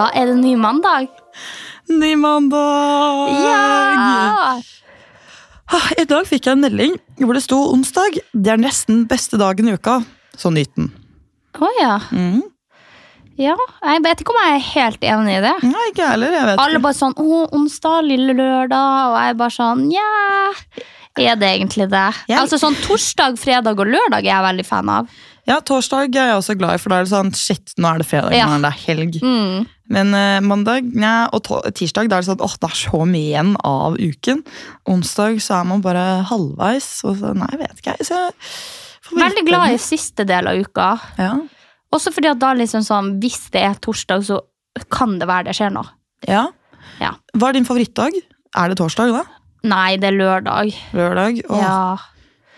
Da er det ny mandag. Ny mandag! Ja! Ah, I dag fikk jeg en melding hvor det sto onsdag. Det er nesten beste dagen i uka. Så nyt den. Å ja. Mm. ja. Jeg vet ikke om jeg er helt enig i det. Nei, ikke heller. Jeg vet Alle ikke. bare sånn 'Å, onsdag, lille lørdag', og jeg bare sånn Ja, er det egentlig det? Ja. Altså sånn Torsdag, fredag og lørdag er jeg veldig fan av. Ja, Torsdag er jeg også glad i, for da er det sånn shit, nå er det fredag, Ja. nå er det helg. Mm. Men eh, mandag ja, og tirsdag da er det sånn åh, det er så mye igjen av uken. Onsdag så er man bare halvveis. Og så, nei, vet ikke. jeg, Så Veldig glad i siste del av uka. Ja. Også fordi at da liksom sånn Hvis det er torsdag, så kan det være det skjer noe. ja. Ja. Hva er din favorittdag? Er det torsdag, da? Nei, det er lørdag. Lørdag? Åh. Ja.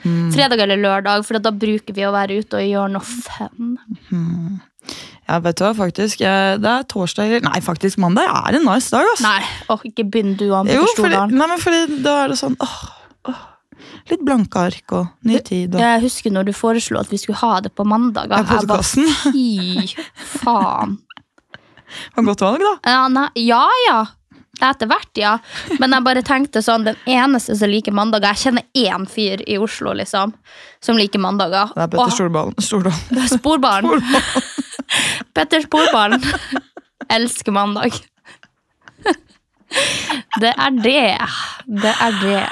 Mm. Fredag eller lørdag, for da bruker vi å være ute og gjøre noe fun. Hmm. Ja, vet du hva, faktisk. eh, Det er torsdag Nei, faktisk mandag er en nice dag, ass. Nei, åh, ikke begynn du an Jo, på Stordalen. nei, men fordi da er det sånn åh, åh, Litt blanke ark og ny tid. Og, Jeg husker når du foreslo at vi skulle ha det på mandag. Ja, Jeg bare, fy faen. Det var godt valg, da. Ja, nei, ja, ja. Etter hvert, ja. Men jeg bare tenkte sånn, den eneste som liker mandager Jeg kjenner én fyr i Oslo liksom, som liker mandager. Det er Petter Stordalen. Stordalen. Sporbarn. Petter Sporbarn elsker mandag. Det er det. Det er det.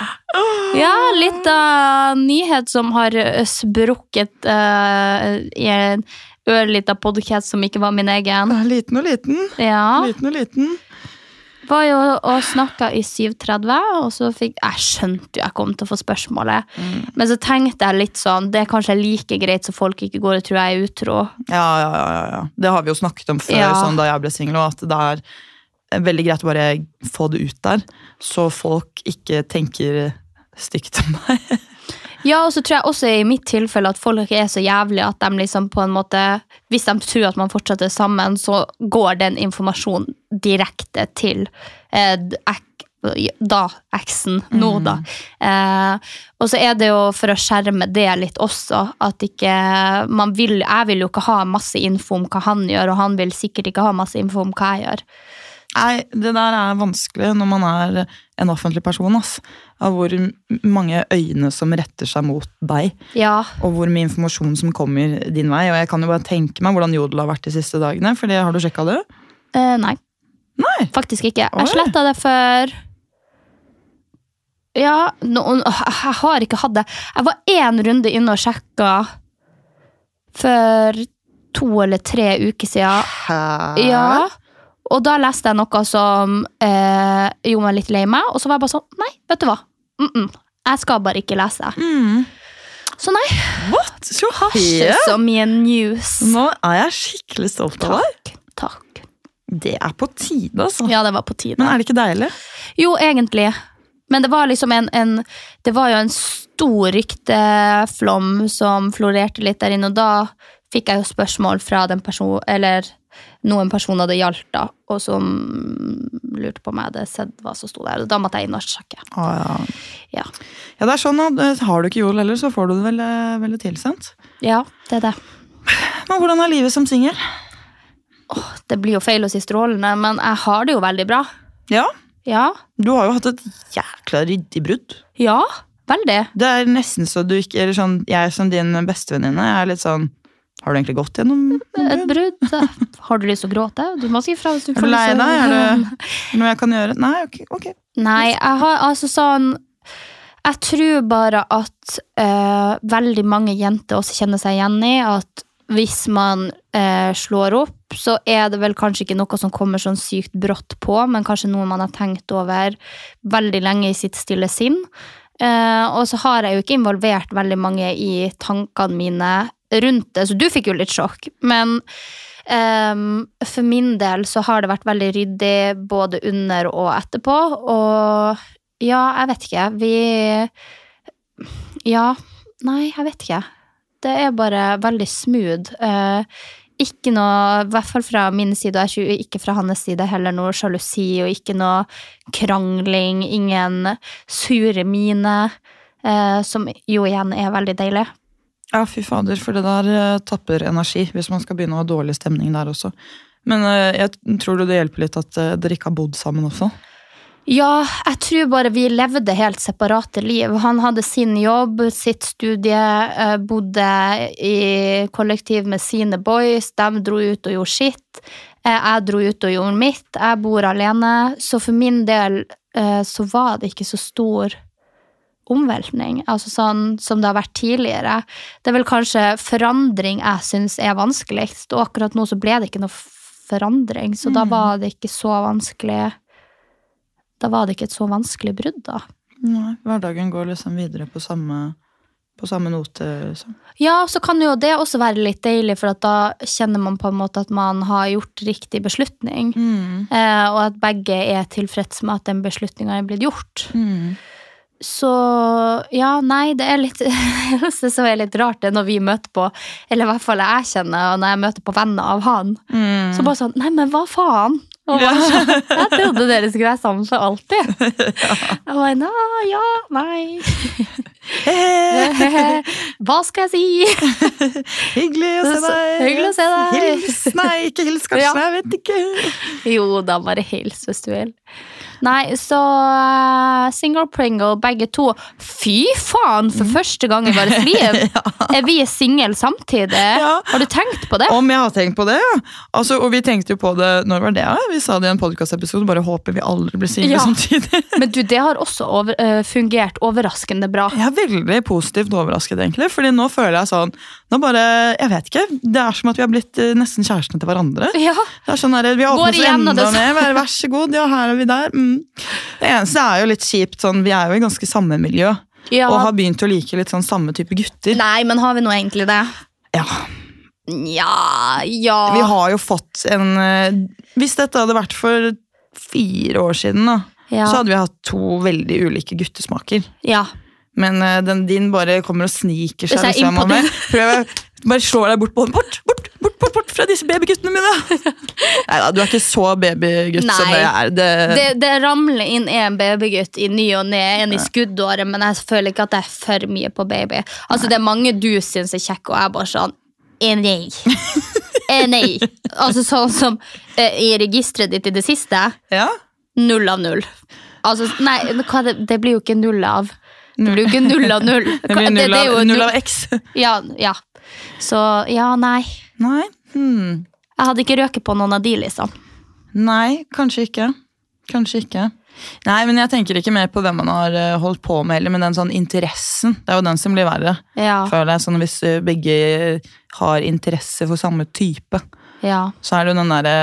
Ja, litt av nyhet som har eh, sprukket uh, i en ørlita podkast som ikke var min egen. Liten og liten. Ja. Liten og liten. Var jo og snakka i 7.30, og så fikk Jeg skjønte jo jeg kom til å få spørsmålet. Men så tenkte jeg litt sånn Det er kanskje like greit så folk ikke går og tror jeg er utro. Ja, ja, ja, ja, ja. Det har vi jo snakket om før Ja. sånn, da jeg ble singel, at det er veldig greit å bare få det ut der, så folk ikke tenker stygt om deg. Ja, og så tror jeg også i mitt tilfelle at folk ikke er så jævlige at de liksom på en måte Hvis de tror at man fortsatt er sammen, så går den informasjonen direkte til eh, ek, da eksen. Nå, da. Eh, og så er det jo for å skjerme det litt også, at ikke man vil Jeg vil jo ikke ha masse info om hva han gjør, og han vil sikkert ikke ha masse info om hva jeg gjør. Nei, det der er vanskelig når man er en offentlig person. Ass. Av hvor mange øyne som retter seg mot deg, Ja. og hvor mye informasjon som kommer din vei. Og jeg kan jo bare tenke meg hvordan Jodel har vært de siste dagene. For det- har du sjekka det? Eh, nei. Nei. Faktisk ikke. Jeg sletta det før Ja, no, jeg har ikke hatt det. Jeg var én runde inne og sjekka for to eller tre uker siden. Hæ? Ja. Og da leste jeg noe som eh, gjorde meg litt lei meg, og så var jeg bare sånn Nei, vet du hva. Mm -mm. Jeg skal bare ikke lese. Mm. Så nei, What? Så ikke så mye news. Nå er jeg skikkelig stolt av deg. Takk. Takk. Det er på tide, altså. Ja, det var på tide. Men er det ikke deilig? Jo, egentlig. Men det var liksom en, en Det var jo en stor rykteflom som florerte litt der inne, og da fikk jeg jo spørsmål fra den personen eller noen personer det gjaldt, da, og som lurte på om jeg hadde sett hva som sto der. Og da måtte jeg inn og sjekke. Å, ja. Ja. ja, det er sånn at eh, Har du ikke Jodel heller, så får du det vel, eh, vel tilsendt. ja, det er det. Men hvordan er livet som singel? Det blir jo feil å si strålende, men jeg har det jo veldig bra. Ja, Ja. du har jo hatt et jækla ryddig brudd. Ja, veldig. Det er nesten så du ikke Eller sånn, jeg som din bestevenninne er litt sånn Har du egentlig gått gjennom Et brudd. Har du lyst til å gråte? Du må si ifra hvis du Er du lei deg? Er det noe jeg kan gjøre? Nei, ok. okay. Nei, jeg har altså sånn Jeg tror bare at uh, veldig mange jenter også kjenner seg igjen i at hvis man uh, slår opp, så er det vel kanskje ikke noe som kommer sånn sykt brått på, men kanskje noe man har tenkt over veldig lenge i sitt stille sinn. Uh, og så har jeg jo ikke involvert veldig mange i tankene mine rundt det, så du fikk jo litt sjokk. Men um, for min del så har det vært veldig ryddig både under og etterpå, og ja, jeg vet ikke. Vi Ja. Nei, jeg vet ikke. Det er bare veldig smooth. Uh, ikke noe, i hvert fall fra min side, og ikke fra hans side heller, noe sjalusi og ikke noe krangling. Ingen sure mine, eh, som jo igjen er veldig deilig. Ja, fy fader, for det der eh, tapper energi hvis man skal begynne å ha dårlig stemning der også. Men eh, jeg tror det hjelper litt at eh, dere ikke har bodd sammen også. Ja, jeg tror bare vi levde helt separate liv. Han hadde sin jobb, sitt studie, bodde i kollektiv med sine boys. De dro ut og gjorde sitt. Jeg dro ut og gjorde mitt. Jeg bor alene. Så for min del så var det ikke så stor omveltning, altså sånn som det har vært tidligere. Det er vel kanskje forandring jeg syns er vanskeligst, og akkurat nå så ble det ikke noe forandring, så da var det ikke så vanskelig da var det ikke et så vanskelig brudd, da. Nei, hverdagen går liksom videre på samme, på samme note. Liksom. Ja, så kan jo det også være litt deilig, for da kjenner man på en måte at man har gjort riktig beslutning. Mm. og at begge er tilfreds med at den beslutninga er blitt gjort. Så ja, nei, det er litt Det som er litt rart, det når vi møter på Eller i hvert fall jeg kjenner, og når jeg møter på venner av han. Så bare sånn Nei, men hva faen? Og bare ja. jeg trodde dere skulle være sammen for alltid. Jeg bare, Nei, ja, nei. Hva skal jeg si? Hyggelig å se deg! hyggelig å se deg. Hils! Nei, ikke hils, kanskje. Ja. Jeg vet ikke. Jo da, bare hils hvis du vil. Nei, så uh, single pringle, begge to. Fy faen, for første gang i vårt liv! Er vi single samtidig? Ja. Har du tenkt på det? Om jeg har tenkt på det, ja. Altså, og vi tenkte jo på det Når var det? Ja? Vi sa det i en podkastepisode. Bare håper vi aldri blir single Ja. samtidig. Men du, det har også over, uh, fungert overraskende bra. Jeg er veldig positivt overrasket, egentlig. Fordi nå føler jeg sånn Nå bare, Jeg vet ikke. Det er som at vi har blitt uh, nesten kjærestene til hverandre. Ja, Det er sånn der, Vi har åpnet oss enda mer. Vær, vær så god, ja, her er vi der. Mm. Det eneste er jo litt kjipt. sånn, Vi er jo i ganske samme miljø. ja. Og har begynt å like litt sånn samme type gutter. Nei, men har vi nå egentlig det? Ja, Nja, ja Vi har jo fått en eh, Hvis dette hadde vært for fire år siden, da, ja. så hadde vi hatt to veldig ulike guttesmaker. ja. Men eh, den din bare kommer og sniker seg. Liksom, prøver, bare slår deg bort på den. Bort, bort, bort, bort, bort fra disse babyguttene mine! Neida, du er ikke så babygutt som Nei. det er. Det, Det, det ramler inn en babygutt i ny og ne, en i skuddåret, men jeg føler ikke at det er for mye på baby. Altså, Det er mange du syns er kjekke, og jeg er bare sånn eh, Nei. Nei. Altså sånn som eh, i registeret ditt i det siste. ja? Null av null. Altså, nei, hva det, det blir jo ikke null av. Det blir jo ikke null av null. Det blir null, av, null- av X. Ja, ja. Så ja, nei. Nei. Hmm. Jeg hadde ikke røket på noen av de, liksom. Nei, kanskje ikke. Kanskje ikke. Nei, men jeg tenker ikke mer på hvem man har eh, holdt på med, heller, men den sånn interessen. Det er jo den som blir verre. Ja, føler jeg, sånn Hvis eh, begge har interesse for samme type, ja. så er det jo den derre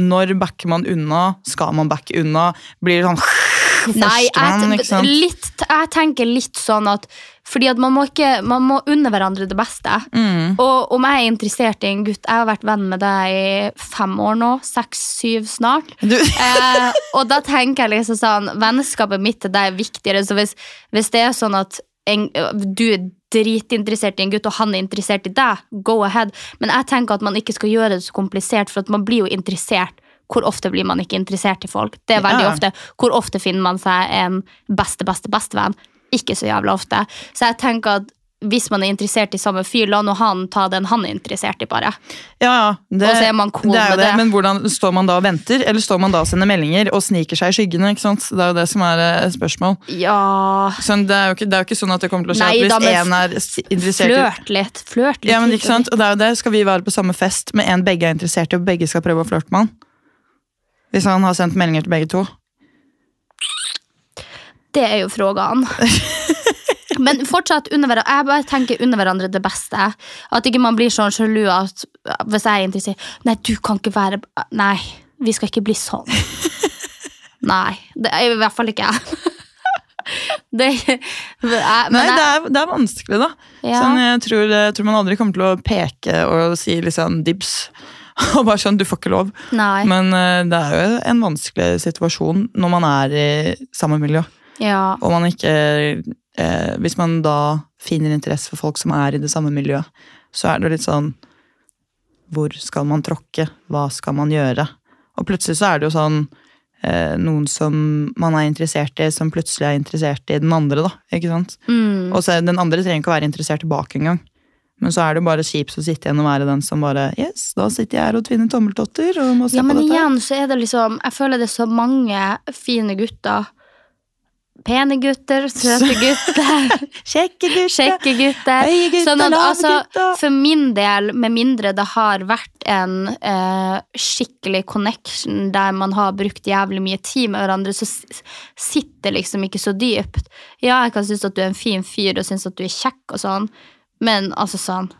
Når backer man unna? Skal man backe unna? Blir det sånn Nei, jeg, ikke sant? litt, jeg tenker litt sånn at fordi at man må, ikke, man må unne hverandre det beste. Mm. Og om jeg er interessert i en gutt Jeg har vært venn med deg i fem år nå. Seks-syv snart. Eh, og da tenker jeg liksom sånn Vennskapet mitt til deg er viktigere. Så hvis, hvis det er sånn at en, du er dritinteressert i en gutt, og han er interessert i deg, go ahead. Men jeg tenker at man ikke skal gjøre det så komplisert, for at man blir jo interessert. Hvor ofte blir man ikke interessert i folk? Det er veldig Ja. ofte. Hvor ofte finner man seg en beste, beste, bestevenn? Ikke så jævla ofte. Så jeg tenker at hvis man er interessert i samme fyr, la nå han ta den han er interessert i, bare. Ja, ja. Det, Og så er man cool det er med det. det. Men hvordan står man da og venter, eller står man da og sender meldinger og sniker seg i skyggene? ikke sant? Det er jo det som er eh, et spørsmål. Ja Sånn, det, er jo ikke, det er jo ikke sånn at det kommer til å skje Nei, at hvis én er interessert i Flørt litt. Flørt litt. ja, men ikke sant? Og det er jo det. Skal vi være på samme fest med en begge er interessert i, og begge skal prøve å flørte med han? Hvis han har sendt meldinger til begge to? Det er jo frågan. Men fortsatt under hverandre, jeg bare tenker under hverandre det beste. At ikke man blir sånn sjalu at hvis jeg er interessert Nei, du kan ikke være Nei, vi skal ikke bli sånn. Nei. Det er i hvert fall ikke jeg. Det, jeg, men Nei, jeg, det er, det er vanskelig, da. Ja. Sånn, jeg, tror, jeg tror man aldri kommer til å peke og si liksom dibs. Og bare sånn, du får ikke lov. Nei. Men eh, det er jo en vanskelig situasjon når man er i samme miljø. Ja. Og man ikke eh, Hvis man da finner interesse for folk som er i det samme miljøet, så er det litt sånn Hvor skal man tråkke? Hva skal man gjøre? Og plutselig så er det jo sånn eh, noen som man er interessert i, som plutselig er interessert i den andre, da. Ikke sant? Mm. Og så den andre trenger ikke å være interessert tilbake engang. Men så er det bare kjipt å sitte igjen og være den som bare Yes, da sitter jeg her og tvinner tommeltotter og må se Ja, på men dette. igjen så er det liksom Jeg føler det er så mange fine gutter. Pene gutter, søte gutter, Kjekke gutter. kjekke gutter. Høye gutter, Sånn at, altså, gutter. for min del, med mindre det har vært en eh, skikkelig connection der man har brukt jævlig mye tid med hverandre, så sitter liksom ikke så dypt. Ja, jeg kan synes at du er en fin fyr og synes at du er kjekk og sånn, men altså sånn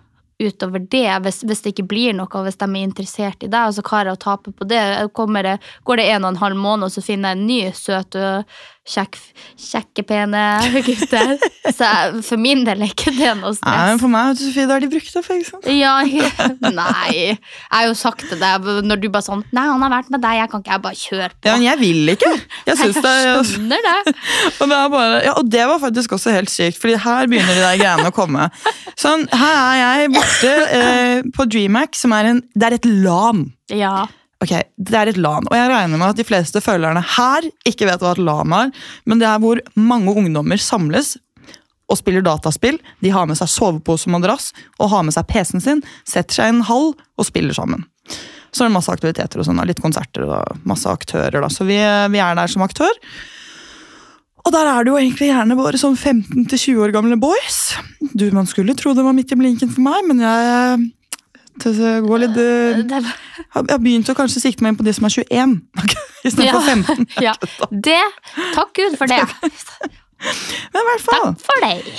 utover det, hvis, hvis det ikke blir noe, hvis de er interessert i deg, altså hva er det å tape på det? Kommer det? Går det en og en halv måned, og så finner jeg en ny søt og kjekk, kjekke, pene gutter? Så for min del er ikke det noe Nei, stress. men for meg Sofie, da har de brukt. For, ikke sant? Ja, nei. Jeg har jo sagt til deg når du bare sånn Nei, han har vært med deg, jeg kan ikke jeg bare kjøre på. Ja, men jeg vil ikke. Jeg syns det Jeg skjønner det. og, det bare, ja, og det var faktisk også helt sykt, Fordi her begynner de der greiene å komme. Sånn, Her er jeg borte eh, på DreamHack, som er en Det er et LAN. Ja. Ok, Det er et LAN, og jeg regner med at de fleste følgerne her ikke vet hva et LAN er, men det er hvor mange ungdommer samles og spiller dataspill. De har med seg sovepose og madrass og har med seg PC-en sin, setter seg i en hall og spiller sammen. Så er det masse aktiviteter og sånn, litt konserter og masse aktører. da, Så vi, vi er der som aktør. Og der er det jo egentlig gjerne bare sånn 15-20 år gamle boys. Du, Man skulle tro det var midt i blinken for meg, men jeg det gå litt uh, jeg har begynt å kanskje sikte meg inn på de som er 21 istedenfor 15. ja. det Takk Gud for det. Men i hvert fall, Takk for deg.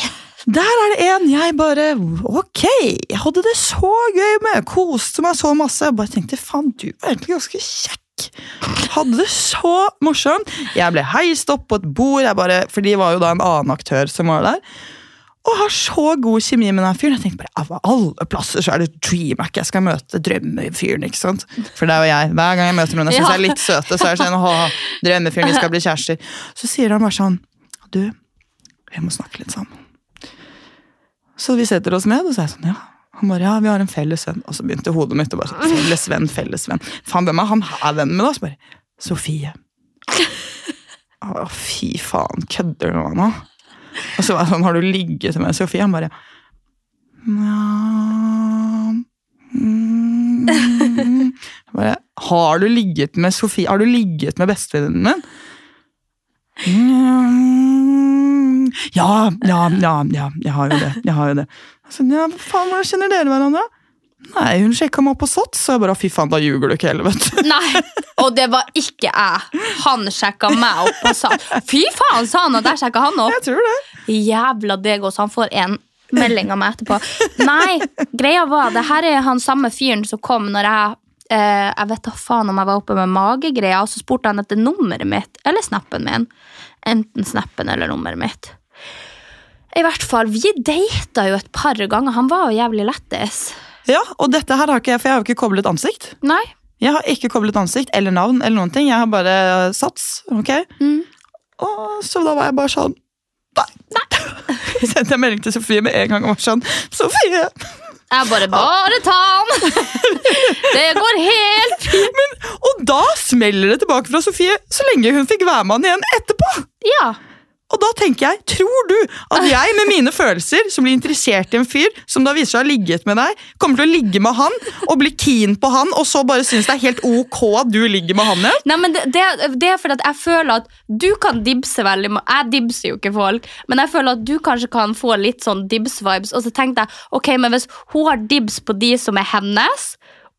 der er det en jeg bare Ok, jeg hadde det så gøy med. Koste meg så masse. Jeg bare tenkte faen, du var egentlig ganske kjekk. Hadde det så morsomt. Jeg ble heist opp på et bord, jeg bare, for de var jo da en annen aktør som var der. Og har så god kjemi med den fyren. Jeg tenkte bare, Av alle plasser så er det Dreamac jeg skal møte. Drømmefyren, ikke sant? For det er jo jeg. Hver gang jeg møter noen jeg syns Ja. er litt søte, så er det sånn åh, drømmefyren, vi skal bli kjærester. Så sier han bare sånn Du, vi må snakke litt sammen. Så vi setter oss ned, og så er jeg sånn, ja. Han bare, ja, vi har en felles venn. Og så begynte hodet mitt å bare sånn, felles venn, felles venn. Faen, hvem er han her vennen med da? Så bare, Sofie. Å, fy faen, kødder du med meg nå? Og så var jeg sånn, har du ligget med Sofie? Han bare, Nja mm, bare, har du ligget med Sofie? Har du ligget med bestevenninnen min? Ja, ja, ja, ja, jeg har jo det. Jeg har jo det. Altså, ja, faen, hvordan kjenner dere hverandre? Nei, hun sjekka meg opp på SOTS, så jeg bare fy faen, da ljuger du ikke heller, vet du. Nei, og det var ikke jeg. Han sjekka meg opp og sa Fy faen, sa han, og der sjekka han opp. Jeg tror det. Jævla deg også, han får en melding av meg etterpå. Nei, greia var det her er han samme fyren som kom når jeg eh, Jeg vet da faen om jeg var oppe med magegreia, og så spurte han etter nummeret mitt eller snappen min. Enten snappen eller nummeret mitt. I hvert fall, Vi data jo et par ganger. Han var jo jævlig lættis. Ja, og dette her har ikke jeg, for jeg har jo ikke koblet ansikt. Nei. Jeg har ikke koblet ansikt eller navn eller noen ting. Jeg har bare sats. ok? Mm. Og så da var jeg bare sånn Nei! Jeg sendte en melding til Sofie med en gang og var sånn Sofie! Jeg bare Bare ta den! Det går helt fint. Men, og da smeller det tilbake fra Sofie så lenge hun fikk være med han igjen etterpå! Ja. Da tenker jeg, tror du at jeg med mine følelser, som blir interessert i en fyr, som da viser seg å ha ligget med deg, kommer til å ligge med han og bli keen på han, og så bare synes det er helt ok at du ligger med han igjen? Nei, men det, det, er fordi at jeg føler at du kan dibse veldig Jeg dibser jo ikke folk, men jeg føler at du kanskje kan få litt sånn dibs-vibes. Og så tenkte jeg, ok, men hvis hun har dibs på de som er hennes,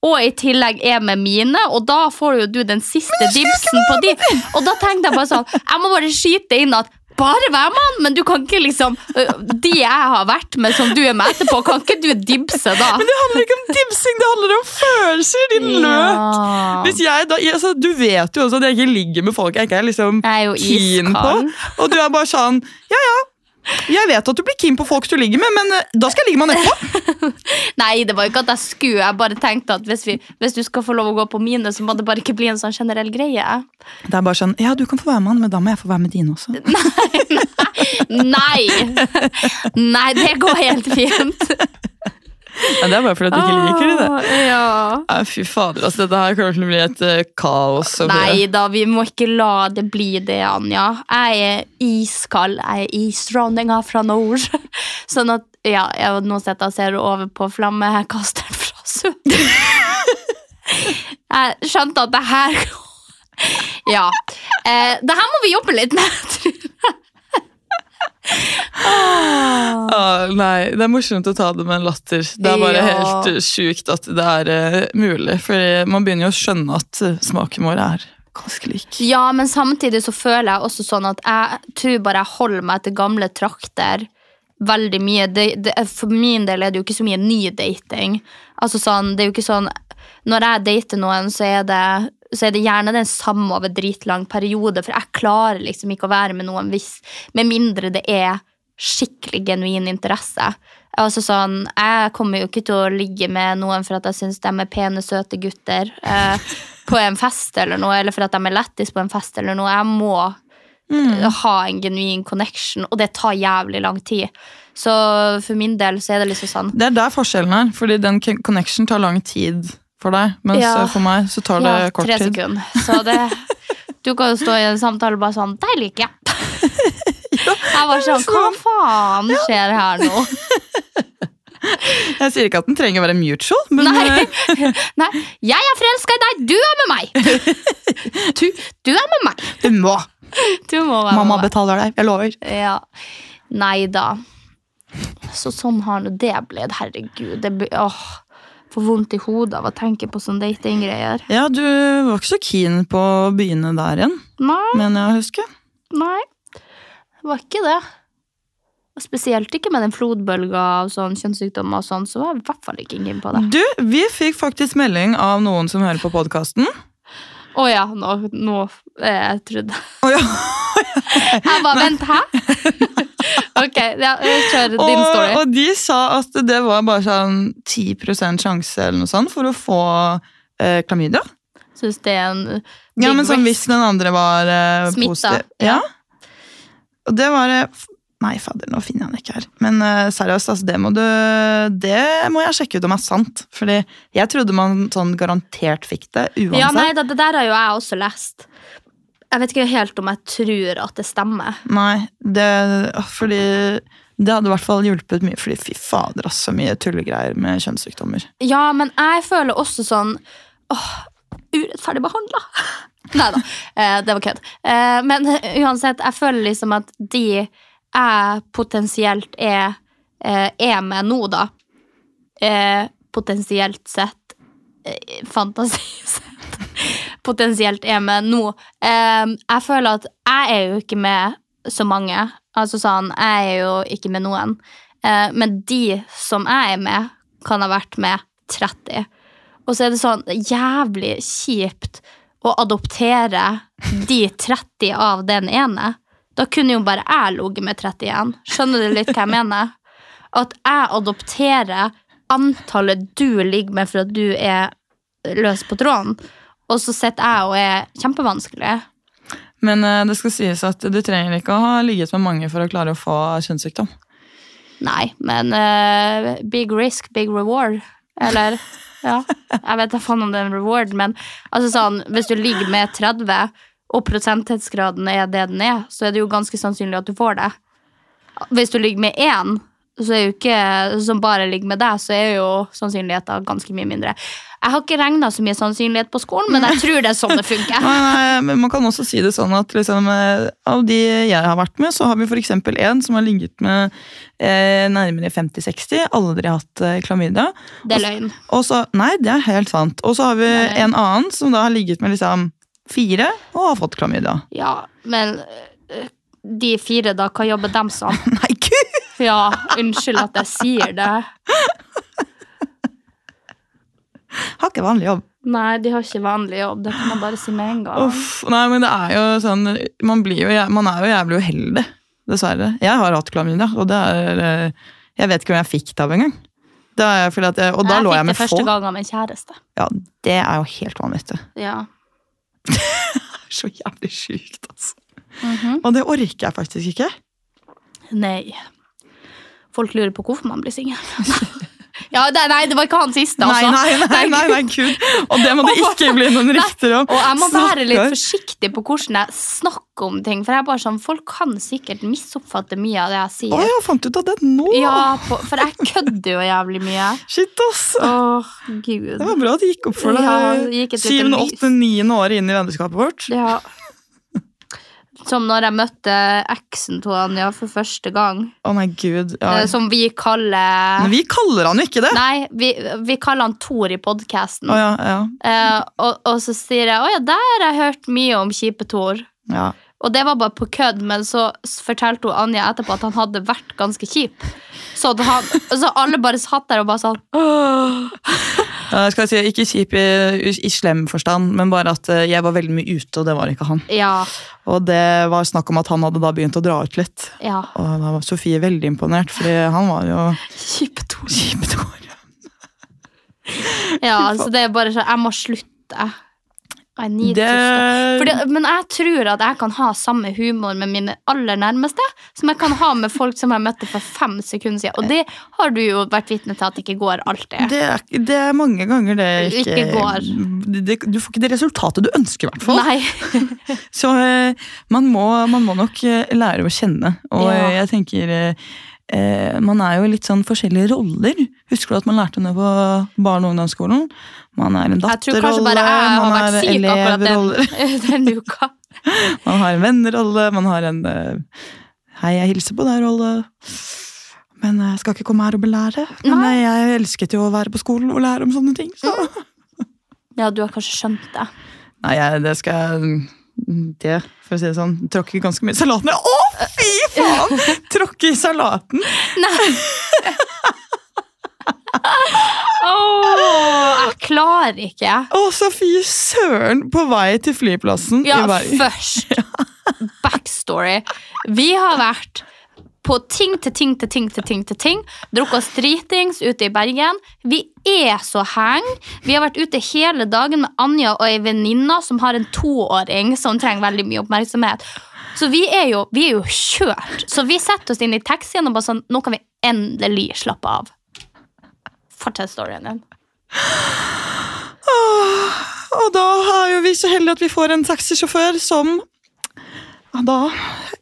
og i tillegg er med mine, og da får jo du den siste dibsen på de. Og da tenkte jeg bare sånn, jeg må bare skyte inn at bare være mann, men du kan ikke liksom De jeg har vært med som du er med etterpå, kan ikke du dibse da? Men det handler ikke om dibsing, det handler om følelser, din! Ja. Hvis jeg da, altså, du vet jo også at jeg ikke ligger med folk jeg ikke er liksom keen på. Og du er bare sånn Ja, ja. Jeg vet at du blir keen på folk du ligger med, men eh, da skal jeg ligge med han etterpå. Nei, det var jo ikke at jeg skulle. Jeg bare tenkte at hvis, vi, hvis du skal få lov å gå på mine, så må det bare ikke bli en sånn generell greie. Det er bare sånn Ja, du kan få være med han, men da må jeg få være med dine også. Nei Nei! Nei, det går helt fint. Ja, det er bare fordi du ikke liker det. Ja. Ja. Fy fader, altså, dette her kommer til å bli et uh, kaos. Nei da, vi må ikke la det bli det, Anja. Jeg er iskald. Jeg er isdronninga fra nord. Sånn at Ja, jeg nå sitter jeg ser over på flammekasteren fra sør. Jeg skjønte at det her Ja. Eh, det her må vi jobbe litt med. tror jeg. Ah, nei, det er morsomt å ta det med en latter. Det er bare Ja. helt eh, sjukt at det er uh, mulig. For man begynner jo å skjønne at eh, smaken vår er ganske lik. Ja, men samtidig så føler jeg også sånn at jeg tror bare jeg holder meg til gamle trakter veldig mye. Det, det, for min del er det jo ikke så mye ny dating. Altså sånn, det er jo ikke sånn Når jeg dater noen, så er det, så er det gjerne den samme over dritlang periode, for jeg klarer liksom ikke å være med noen hvis Med mindre det er skikkelig genuin interesse. Altså sånn, Jeg kommer jo ikke til å ligge med noen for at jeg syns de er pene, søte gutter eh, på en fest eller noe, eller for at de er lættis på en fest eller noe. Jeg må eh, ha en genuin connection, og det tar jævlig lang tid. Så for min del så er det liksom sånn Det er der forskjellen er, fordi den con- connection tar lang tid for deg. Mens Ja. for meg så tar det ja, kort tre tid. sekunder. Så det Du kan jo stå i en samtale bare sånn Deg liker jeg. Jeg var sånn Hva faen skjer her nå? Jeg sier ikke at den trenger å være mutual, men Nei. eh, Nei, jeg er forelska i deg, du er med meg! Du, du er med meg! du må. Mamma med betaler deg, jeg lover. Ja. Nei da. Så sånn har nå det blitt. Herregud. Det blir, åh, Får vondt i hodet av å tenke på sånne datinggreier. Ja, du var ikke så keen på å begynne der igjen, Nei, mener jeg å huske. nei. Det var ikke det. Og Spesielt ikke med den flodbølga av sånn kjønnssykdommer og sånn, så var jeg i hvert fall ikke keen på det. Du, vi fikk faktisk melding av noen som hører på podkasten. Å ja, nå, nå eh, Jeg trodde Oh, ja. Jeg bare Vent, hæ? ok, ja, kjør din og, story. og de sa at det var bare sånn 10% sjanse eller noe sånt for å få eh, klamydia. Syns det er en Ja, men sånn. Hvis den andre var eh, Smitta, positiv. Ja. Og det var eh, Nei, fader, nå finner jeg den ikke her. Men uh, seriøst, altså, det må du Det må jeg sjekke ut om er sant. Fordi jeg trodde man sånn garantert fikk det uansett. Ja, nei, det, det der har jo jeg også lest. Jeg vet ikke helt om jeg tror at det stemmer. Nei, det, fordi det hadde i hvert fall hjulpet mye. Fordi fy fader, ass, så mye tullegreier med kjønnssykdommer. Ja, men jeg føler også sånn åh, Urettferdig behandla. Nei da, eh, det var kødd. Eh, men uansett, jeg føler liksom at de jeg potensielt er, eh, er med nå, da eh, Potensielt sett Fantasisett sett Potensielt er med nå. Eh, jeg føler at jeg er jo ikke med så mange. Altså sånn, jeg er jo ikke med noen. Eh, men de som jeg er med, kan ha vært med 30. Og så er det sånn jævlig kjipt å adoptere de 30 av den ene. Da kunne jo bare jeg ligget med 31. Skjønner du litt hva jeg mener? At jeg adopterer antallet du ligger med for at du er løs på tråden, og så sitter jeg og er kjempevanskelig. Men eh, det skal sies at du trenger ikke å ha ligget med mange for å klare å få kjønnssykdom. Nei, men uh, big risk, big reward. Eller ja, jeg vet da faen om det er en reward, men altså sånn, hvis du ligger med 30, og prosenthetsgraden er det den er, så er det jo ganske sannsynlig at du får det. Hvis du ligger med én, ikke, som bare ligger med deg, så er jo sannsynligheten ganske mye mindre. Jeg har ikke regna så mye sannsynlighet på skolen, men jeg tror det er sånn det funker. Men Man kan også si det sånn at liksom, eh, av de jeg har vært med, så har vi f.eks. en som har ligget med eh, nærmere 50-60, aldri hatt eh, klamydia. Det er løgn. Og så, nei, det er helt sant. Og så har vi en annen som da har ligget med liksom fire og har fått klamydia. Ja, men øh, de fire, da, hva jobber dem som? Nei, gud! Ja, unnskyld at jeg sier det. Har ikke vanlig jobb. Nei, de har ikke vanlig jobb. Det kan man bare si med en gang. Uff, nei, men det er jo sånn Man, blir jo, man er jo jævlig uheldig, dessverre. Jeg har hatt klamydia, og det er eh, Jeg vet ikke om jeg fikk det av engang. Det jeg, og da jeg lå fikk jeg det med få. første gang av en kjæreste. Ja, det er jo helt vanvittig. Ja. Så jævlig sjukt, altså. Mhm. Og det orker jeg faktisk ikke. Nei. Folk lurer på hvorfor man blir singel. ja, det, nei, det var ikke han siste, Nei, altså. nei, nei, nei, nei, gud. Og det må det ikke bli noen rykter om. Og jeg må være litt forsiktig på hvordan jeg snakker om ting. For jeg er bare sånn, folk kan sikkert misoppfatte mye av det jeg Å, sier. jeg fant ut av det nå! Ja, på, for jeg kødder jo jævlig mye. Shit, ass. Åh, gud. Det var bra at det gikk opp for deg. Ja, det gikk et lite Syvende, lys. åttende, niende året inn i vennskapet vårt. Ja. Som når jeg møtte eksen til Anja for første gang. Å nei, gud. Ja. eh, Som vi kaller Men vi kaller han jo ikke det. Nei, vi, vi kaller han Tor i podkasten. Oh, ja, ja. Eh, og, og så sier jeg 'Å ja, der har jeg hørt mye om kjipe Tor'. ja. Og det var bare på kødd, men så fortalte hun Anja etterpå at han hadde vært ganske kjip. Så, han, så alle bare satt der og bare sånn skal jeg si, Ikke kjip i, i slem forstand, men bare at eh, jeg var veldig mye ute, og det var ikke han. Ja, Og det var snakk om at han hadde da begynt å dra ut litt. ja. Og da var Sofie veldig imponert, fordi han var jo Kjipt Tor. kjipet år. Ja, så det er bare sånn Jeg må slutte. Det. Fordi, men jeg tror at jeg kan ha samme humor med mine aller nærmeste som jeg kan ha med folk som jeg møtte for fem sekunder siden. Og det har du jo vært vitne til at det ikke går alltid. det er, det er mange ganger det ikke, Ikke går. Det, du får ikke det resultatet du ønsker, i hvert fall. Nei. Så eh, man må, man må nok eh, lære å kjenne. Og Ja. eh, jeg tenker eh, Man er jo i litt sånn forskjellige roller. Husker du at man lærte det på barne- og ungdomsskolen? Man er en datterrolle, man er akkurat den, den uka. man har en vennerolle, man har en eh, Hei, jeg hilser på deg-rolle. Men jeg skal ikke komme her og belære. Men Nei. eh, jeg elsket jo å være på skolen og lære om sånne ting. Så. Ja, du har kanskje skjønt det. Nei, jeg, det skal jeg Det, for å si det sånn, tråkker ganske mye salat salaten. Å, fy faen! Tråkke i salaten. Nei. Åh, jeg klarer ikke. Å, så fy søren! På vei til flyplassen Ja, i Bergen. først. Backstory. Vi har vært på ting til ting til ting til ting til ting. Drukket oss dritings ute i Bergen. Vi er så heng. Vi har vært ute hele dagen med Anja og ei venninne som har en toåring som trenger veldig mye oppmerksomhet. Så vi er, jo, vi er jo kjørt. Så vi setter oss inn i taxien og bare sånn Nå kan vi endelig slappe av. Fortsett storyen din. Og da er jo vi så heldige at vi får en taxisjåfør som da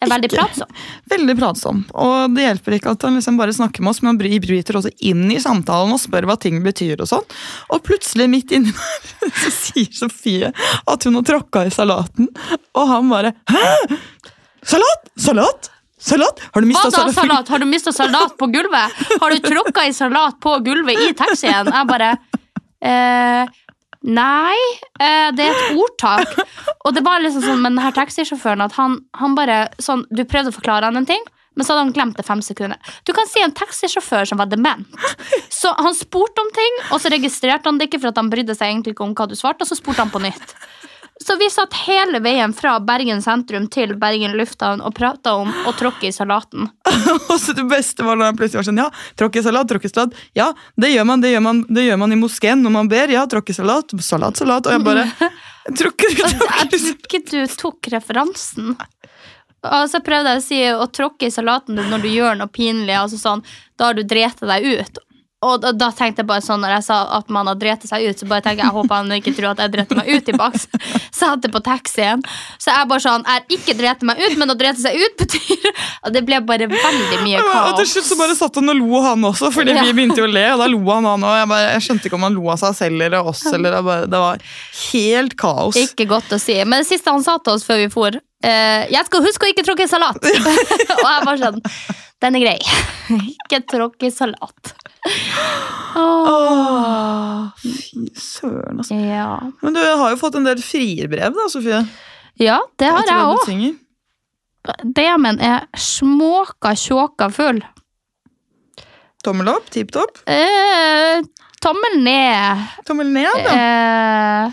er veldig ikke- pratsom. Veldig pratsom. Og det hjelper ikke at han liksom bare snakker med oss, men han bryter også inn i samtalen og spør hva ting betyr. Og sånn. Og plutselig, midt inni der, så sier Sofie at hun har tråkka i salaten. Og han bare Hæ? Salat? Salat? Salat? Har du mista salat? salat? Har du mista salat på gulvet? Har du tråkka i salat på gulvet i taxien? Jeg bare eh, Nei, eh, det er et ordtak. Og det var liksom sånn med denne taxisjåføren at han, han bare sånn Du prøvde å forklare han en ting, men så hadde han glemt det fem sekunder. Du kan si en taxisjåfør som var dement. Så han spurte om ting, og så registrerte han det ikke for at han brydde seg egentlig ikke om hva du svarte, og så spurte han på nytt. Så vi satt hele veien fra Bergen sentrum til Bergen lufthavn og prata om å tråkke i salaten. Og så det beste var når han plutselig var sånn Ja, tråkke i salat, tråkke i salat. Ja, det gjør man, det gjør man, det gjør man i moskeen når man ber. Ja, tråkke i salat, salat, salat. Og jeg bare Tråkke, Og Jeg tror ikke du tok referansen. Og så prøvde jeg å si å tråkke i salaten når du gjør noe pinlig. Altså sånn, da har du drept deg ut. Og da, da tenkte jeg bare sånn Når jeg sa at man har drept seg ut, så bare tenkte jeg jeg håper han ikke tror at jeg drepte meg ut i Satt Satte på taxien. Så jeg bare sånn Jeg har ikke drept meg ut, men å drete seg ut betyr Og det ble bare veldig mye kaos. Og til slutt så bare satt han og lo han også, fordi Ja. vi begynte jo å le. Og da lo han han og jeg, bare, jeg skjønte ikke om han lo av seg selv eller oss. Eller det, bare, det var helt kaos. Ikke godt å si. Men det siste han sa til oss før vi for eh, Jeg skal huske å ikke tråkke salat. og jeg bare sånn Den er grei. ikke tråkke salat. Åh. Fy søren, altså. Ja. Men du har jo fått en del frierbrev, da, Sofie. ja, det har jeg òg. DM-en er småka tjåka full. Tommel opp, tipp topp. Eh, tommel ned. Tommel ned, da. Eh,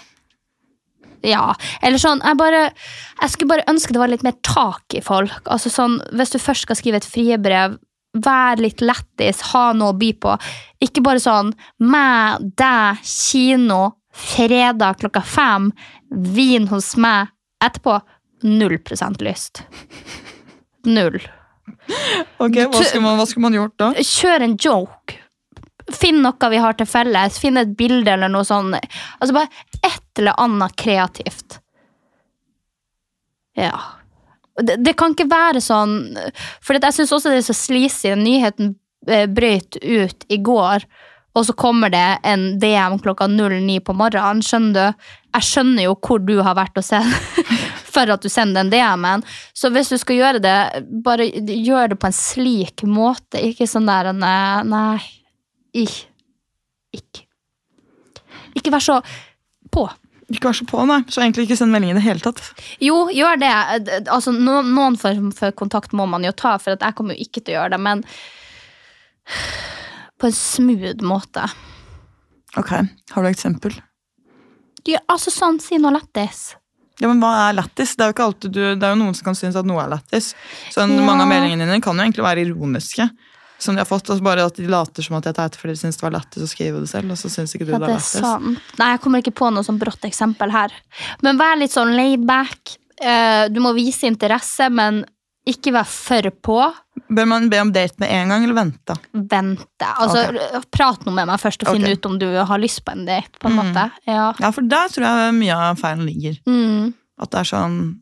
ja. Eller sånn jeg, bare, jeg skulle bare ønske det var litt mer tak i folk. Altså sånn, Hvis du først skal skrive et friebrev, vær litt lættis, ha noe å by på. Ikke bare sånn meg, deg, kino, fredag klokka fem, vin hos meg etterpå. Null prosent lyst. Null. Ok, hva skulle, man, hva skulle man gjort da? Kjør en joke. Finn noe vi har til felles. Finn et bilde eller noe sånn. Altså bare et eller annet kreativt. Ja. Det, det kan ikke være sånn For jeg syns også det er så sleazy. Nyheten eh, brøt ut i går, og så kommer det en DM klokka 09 på morgenen. Skjønner du? Jeg skjønner jo hvor du har vært og sett for at du sender den DM-en. Så hvis du skal gjøre det, bare gjør det på en slik måte. Ikke sånn der Nei. nei ikke. Ikke. Vær så på. Ikke vær så på, nei. Så egentlig ikke send melding i det hele tatt. Jo, gjør det. Altså, no, noen form for kontakt må man jo ta, for jeg kommer jo ikke til å gjøre det, men på en smooth måte. Ok, Har du et eksempel? Ja, altså sånn, si noe lættis. Ja, men Hva er lættis? Det det er jo noen som kan synes at noe er lættis. Så en- Ja. Mange av meldingene dine kan jo egentlig være ironiske. Som de har fått, altså Bare at de later som at jeg er etter fordi de syns det var lættis å skrive det selv. Og så synes ikke du Ja, det det er sant. Nei, jeg kommer ikke på noe sånn brått eksempel her. Men vær litt sånn laid back. Eh, Du må vise interesse, men ikke vær for på. Bør man be om date med en gang, eller vente? Vente. Altså, Prat nå med meg først og finn finne ut om du har lyst på en date. på en Mm. måte. Ja. Ja, for der tror jeg mye av feilen ligger. Mm. At det er sånn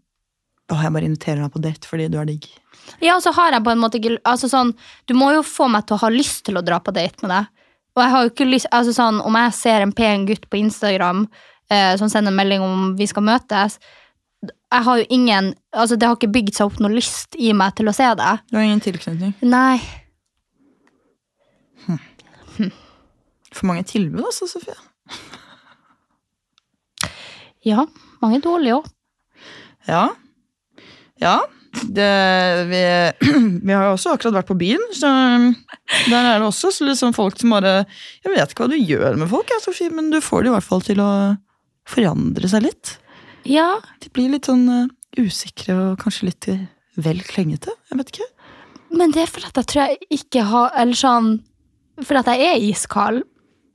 Å, jeg bare inviterer deg på date fordi du er digg. Ja, så har jeg på en måte ikke altså sånn, Du må jo få meg til å ha lyst til å dra på date med deg. Og jeg har jo ikke lyst, altså sånn, Om jeg ser en pen gutt på Instagram eh, som sender melding om vi skal møtes jeg har jo ingen, altså Det har ikke bygd seg opp noe lyst i meg til å se det. Du har ingen tilknytning. Nei. For mange tilbud, altså, Sofie. Ja, mange dårlige òg. Ja. Ja. Det, vi, vi har jo også akkurat vært på byen, så der er det også så liksom folk som bare Jeg vet ikke hva du gjør med folk, jeg, Sofie, men du får det i hvert fall til å forandre seg litt. Ja, De blir litt sånn uh, usikre og kanskje litt vel klengete. Jeg vet ikke. men det er fordi jeg tror jeg ikke har Eller sånn Fordi at jeg er iskald.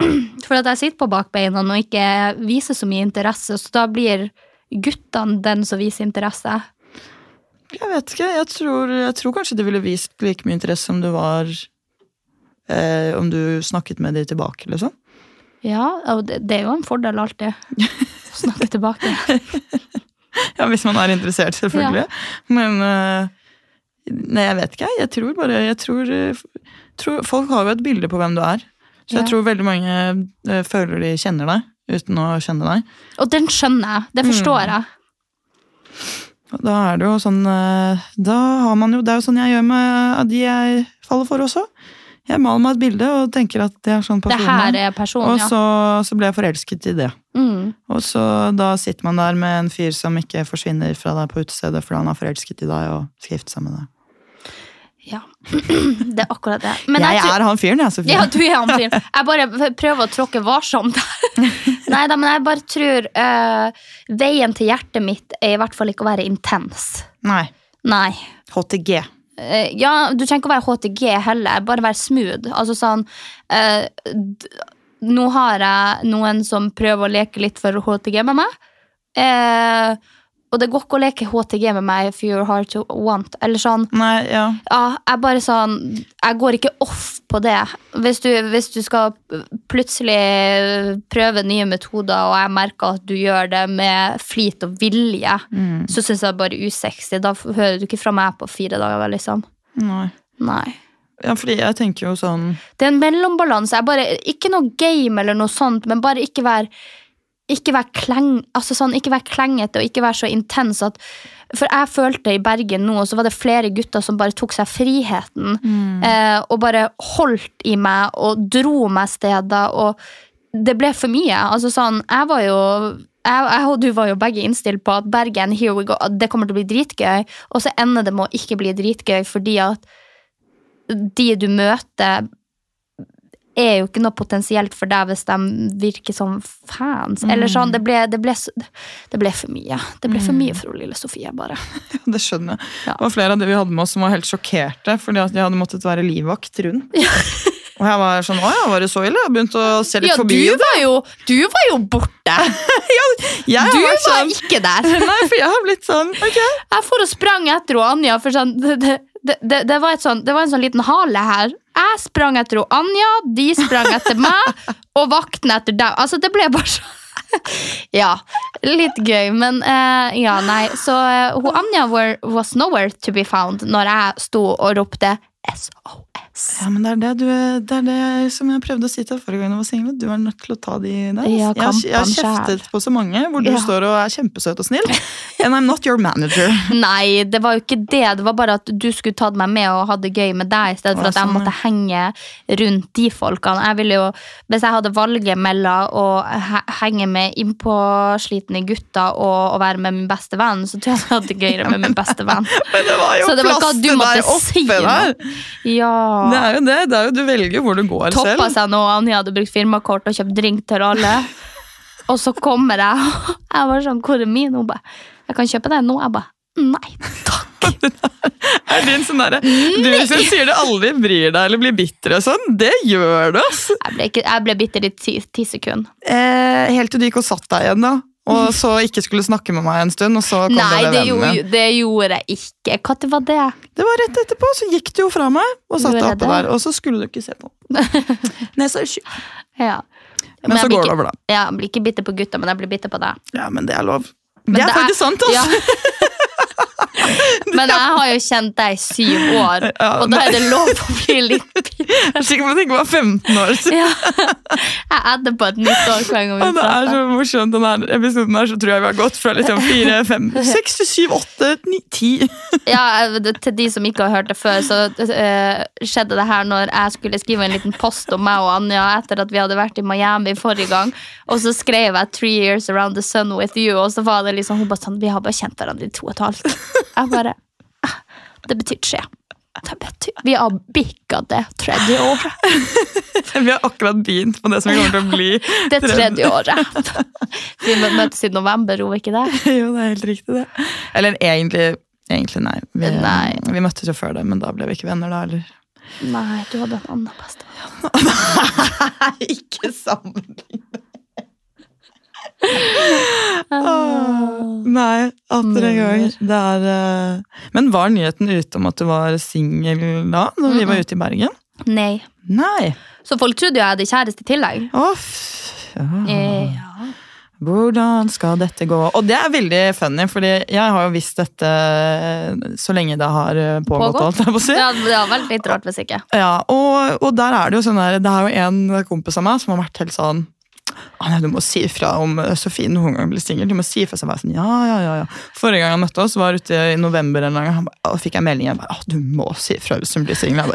Fordi at jeg sitter på bakbeina og ikke viser så mye interesse, så da blir guttene den som viser interesse. Jeg vet ikke. Jeg tror, jeg tror kanskje det ville vist like mye interesse om du var eh, Om du snakket med de tilbake, liksom. Ja, og det, det er jo en fordel alltid. Å snakke tilbake. Ja, Hvis man er interessert, selvfølgelig. Men eh, Nei, jeg vet ikke. jeg. Tror bare jeg tror, tror, Folk har jo et bilde på hvem du er. Så jeg Ja. tror veldig mange eh, føler de kjenner deg uten å kjenne deg. Og den skjønner jeg. Det forstår jeg. Da er det jo sånn eh, Da har man jo Det er jo sånn jeg gjør med de jeg faller for også. Jeg maler meg et bilde og tenker at det er sånn Det her er. Person, personen, Og så, så ble jeg forelsket i det. Mm. Og så da sitter man der med en fyr som ikke forsvinner fra deg på utestedet fordi han er forelsket i deg og skal gifte seg med deg. Det er akkurat det. Men jeg, tror- er han fyren, jeg, Sofie. Ja, du er han fyren. Jeg bare prøver å tråkke varsomt. Nei da, men jeg bare tror uh, Veien til hjertet mitt er i hvert fall ikke å være intens. Nei. Nei. HTG. Uh, ja, du trenger ikke å være HTG heller, bare være smooth. Altså sånn uh, Nå har jeg noen som prøver å leke litt for HTG med meg. Eh, og det går ikke å leke HTG med meg if you're hard to want. Eller sånn, Nei, ja. ja, jeg bare sånn Jeg går ikke off på det. Hvis du, hvis du skal plutselig prøve nye metoder, og jeg merker at du gjør det med flit og vilje, så syns jeg det er bare usexy. Da hører du ikke fra meg på fire dager, liksom. Nei. Nei. Ja, fordi jeg tenker jo sånn Det er en mellombalanse. Bare, ikke noe game eller noe sånt, men bare ikke være ikke være kleng, altså sånn, ikke være klengete og ikke være så intens at For jeg følte i Bergen nå, og så var det flere gutter som bare tok seg friheten. Eh, og bare holdt i meg og dro meg steder. Og det ble for mye. Altså sånn, jeg var jo jeg, jeg og du var jo begge innstilt på at Bergen, here we go, det kommer til å bli dritgøy. Og så ender det med å ikke bli dritgøy fordi at de du møter, er jo ikke noe potensielt for deg hvis de virker som fans. Eller sånn, det ble, det, ble, det ble for mye. Det ble for mye for lille Sofie, bare. Det skjønner jeg. Ja. Det var flere av de vi hadde med oss som var helt sjokkerte fordi at de hadde måttet være livvakt rundt. Og jeg var sånn Å ja, var det så ille? Jeg begynte å se litt Ja, forbi. du var jo, du var jo borte! Jeg Du var sånn, ikke der! Nei, for jeg har blitt sånn Ok. Jeg for og sprang etter Anja, for sånn, det, det, det, var sånn, det var en sånn liten hale her. Jeg sprang etter hun Anja, de sprang etter meg, og vakten etter dem. Altså, det ble bare sånn Ja, litt gøy, men uh, ja, nei. Så uh, hun Anja were, was nowhere to be found når jeg sto og ropte SOS. Ja, men det er det, du, det er det som jeg prøvde å si til deg forrige gang du var singel. Du er nødt til å ta de der. Ja, jeg, har- jeg har kjeftet på så mange hvor du Ja. står og er kjempesøt og snill. And I'm not your manager. Nei, det var jo ikke det. Det var bare at du skulle tatt meg med og ha det gøy med deg, i stedet for at jeg sånn, måtte henge rundt de folkene. Jeg ville jo, Hvis jeg hadde valget mellom å he- henge med innpåslitne gutter og å være med min beste venn, så tror jeg jeg hadde det gøyere med min beste venn. Men det var jo Så det var plass til deg oppe si der. Ja. Det er jo det. det er jo, du velger hvor du går Toppa selv. seg nå, Anja hadde brukt firmakort og kjøpt drink til alle. Og så kommer jeg, og jeg var sånn, hvor er min? Hun bare, jeg kan kjøpe deg nå. Jeg bare, nei, takk. Er din sånn derre Du som sier du aldri bryr deg eller blir bitter og sånn, det gjør du, ass! Jeg ble, ikke, jeg ble bitter i ti, ti sekunder. Eh, helt til du gikk og satt deg igjen, da. Og så ikke skulle snakke med meg en stund, og så kom Nei, det det vennen min. det gjorde jeg ikke. Når var det? Det var rett etterpå, så gikk du jo fra meg og satt deg oppe der. Og så skulle du ikke se på. Nesa er sky. Ja. Men så jeg blir går det over, da. Ja, jeg blir ikke bitter på gutta, men jeg blir bitter på deg. Ja, men det er lov. Men det er faktisk sant, altså. Ja. Men jeg har jo kjent deg i syv år, Ja, og da er det lov å bli litt bitter. Jeg er sikker på at det ikke var 15 år. Ja. Jeg adder på et nytt år hver gang vi prater. det er så morsomt. Denne episoden her så tror jeg vi har gått fra liksom 4, 5, 6 syv, 7, 8, 9, 10. Ja, til de som ikke har hørt det før, så uh, skjedde det her når jeg skulle skrive en liten post om meg og Anja etter at vi hadde vært i Miami forrige gang. Og så skrev jeg 'Three years around the sun with you', og så var det liksom hun bare sånn Vi har bare kjent hverandre i to og et halvt. Jeg bare «Ah, Det betyr tre. Det betyr, vi har bikka det tredje året. Vi har akkurat begynt på det som vi kommer til å bli. Det tredje året. Vi mø- møtes i november, gjorde vi ikke det? Jo, det er helt riktig, det. Eller egentlig, egentlig nei. Vi, Nei. vi møttes jo før det, men da ble vi ikke venner, da. Eller? Nei, du hadde en annen bestevenn. Nei, ikke sammenlign Nei, atter en gang. Det er uh... Men var nyheten ute om at du var singel da, når vi var ute i Bergen? Nei. Nei. Så folk trodde jo jeg hadde kjæreste i tillegg. Oh, ja. Ja. Hvordan skal dette gå? Og det er veldig funny, fordi jeg har jo visst dette så lenge det har eh, pågått. Pågått? Alt, si. Ja, det har vært litt rart hvis ikke. Ja, og, og der er det jo sånn der, det er jo en kompis av meg som har vært helt sånn Anja, du må si ifra om eh, Sofie noen gang blir singel. Du må si ifra. Så var jeg sånn, ja, ja, ja, ja. Forrige gang han møtte oss, var ute i november, en gang, og fikk jeg melding. Jeg bare, du må si ifra hvis hun blir singel.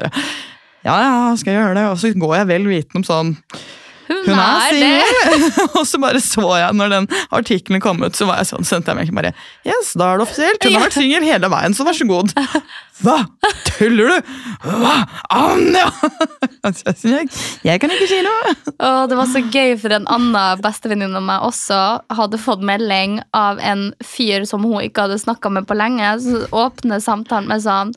Ja, ja, skal jeg gjøre det? Og så går jeg vel vitende om sånn Hun, hun er singel! og så bare så jeg, når den artikkelen kom ut, så var jeg sånn, sendte jeg meg bare Yes, da er det offisielt. Hun har vært singel hele veien, så vær så god. Hva? Tuller du? Hva? Anja! Jeg kan ikke si noe. Og det var så gøy, for en annen bestevenninne av meg også hadde fått melding av en fyr som hun ikke hadde snakka med på lenge. Så åpner samtalen med sånn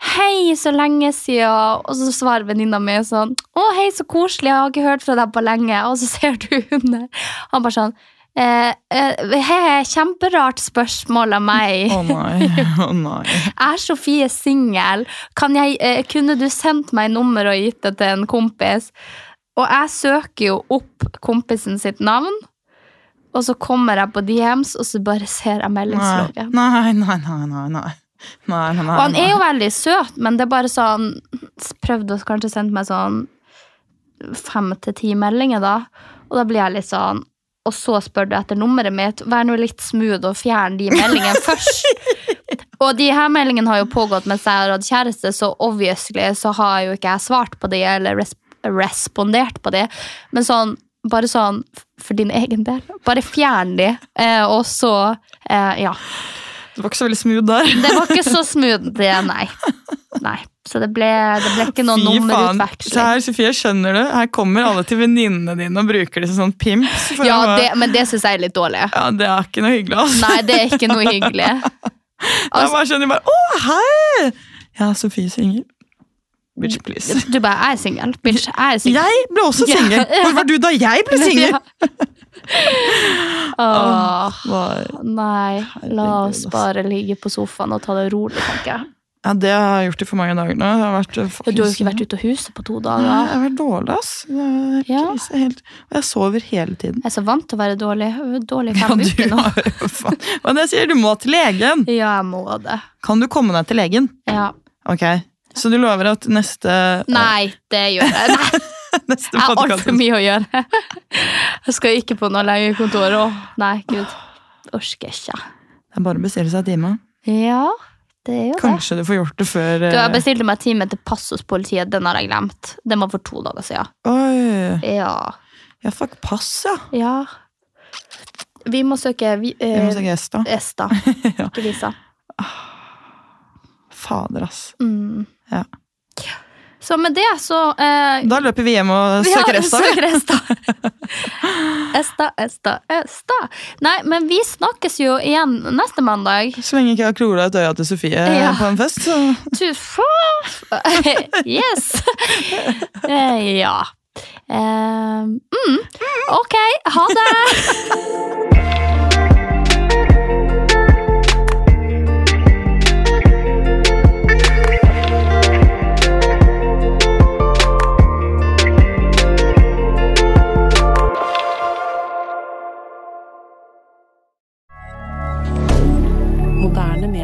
Hei, så lenge siden. Og så svarer venninna mi sånn Å, hei, så koselig, jeg har ikke hørt fra deg på lenge. Og så ser du hun der. Han bare sånn Eh, eh, he, kjemperart spørsmål av meg. Å nei, å nei. Er Sofie singel? Eh, kunne du sendt meg nummer og gitt det til en kompis? Og jeg søker jo opp kompisen sitt navn, og så kommer jeg på DMs, og så bare ser jeg meldingsloggen. nei, nei, nei, nei, nei. Nei, nei, nei, Og han er jo veldig søt, men det er bare sånn Prøvde å kanskje sende meg sånn fem til ti meldinger, da. Og da blir jeg litt sånn Og så spør du etter nummeret mitt. Vær nå litt smooth og fjern de meldingene først. Og de her meldingene har jo pågått mens jeg har hatt kjæreste, så obviously så har jo ikke jeg svart på de eller res respondert på de. Men sånn, bare sånn for din egen del. Bare fjern de, eh, og så eh, Ja. Det var ikke så veldig smooth der. Det var ikke så smooth, det, nei. nei. Så det ble, det ble ikke. Så nummerutveksling. her, Sofie, skjønner du? Her kommer alle til venninnene dine og bruker det som sånn pimps. Ja, å- det, men det syns jeg er litt dårlig. ja, det er ikke noe hyggelig, altså. Nei, det er ikke noe hyggelig. Altså, jeg bare skjønner bare, å, hei! Ja, Sofie singel. Bitch, please. Du bare 'jeg er singel'. Bitch, jeg er singel. Jeg ble også singel. Hvor var du da jeg ble singel? Åh, nei, la oss bare ligge på sofaen og ta det rolig, tenker jeg. Ja, det har jeg gjort i for mange dager nå. Vært, Ja, Du har jo ikke vært ute av huset på to Nei, dager. jeg har vært dårlig, ass. Ja. krise helt. Og jeg sover hele tiden. Jeg er så vant til å være dårlig. Jeg Dårlig fem Ja, uker nå. har det jeg sier? Du må til legen. Ja, jeg må det. Kan du komme deg til legen? Ja. Ok. Så du lover at neste Nei, det gjør jeg. Nei. neste Jeg har altfor mye å gjøre. Jeg skal ikke på noe legekontor. Å, nei, gud. Orker ikke. Det er bare å bestille seg time. Ja, det er jo det. Kanskje du får gjort det før Du, jeg eh, bestilte meg time til pass hos politiet. Den har jeg glemt. Den var for to dager siden. Oi. Ja. Ja, fuck, pass, ja. ja. Vi må søke vi, Jeg må eh, si yes, da. Esta, Ja. ikke Lisa. Fader, ass. Mm. Ja. Så med det, så eh, Da løper vi hjem og ja, søker Esta. vi. søker Esta. Esta, Esta, Esta. Nei, men vi snakkes jo igjen neste mandag. Så lenge ikke jeg har klola et øye til Sofie Ja. på en fest, så Du Yes! Eh, ja. Eh, mm. Ok, ha det!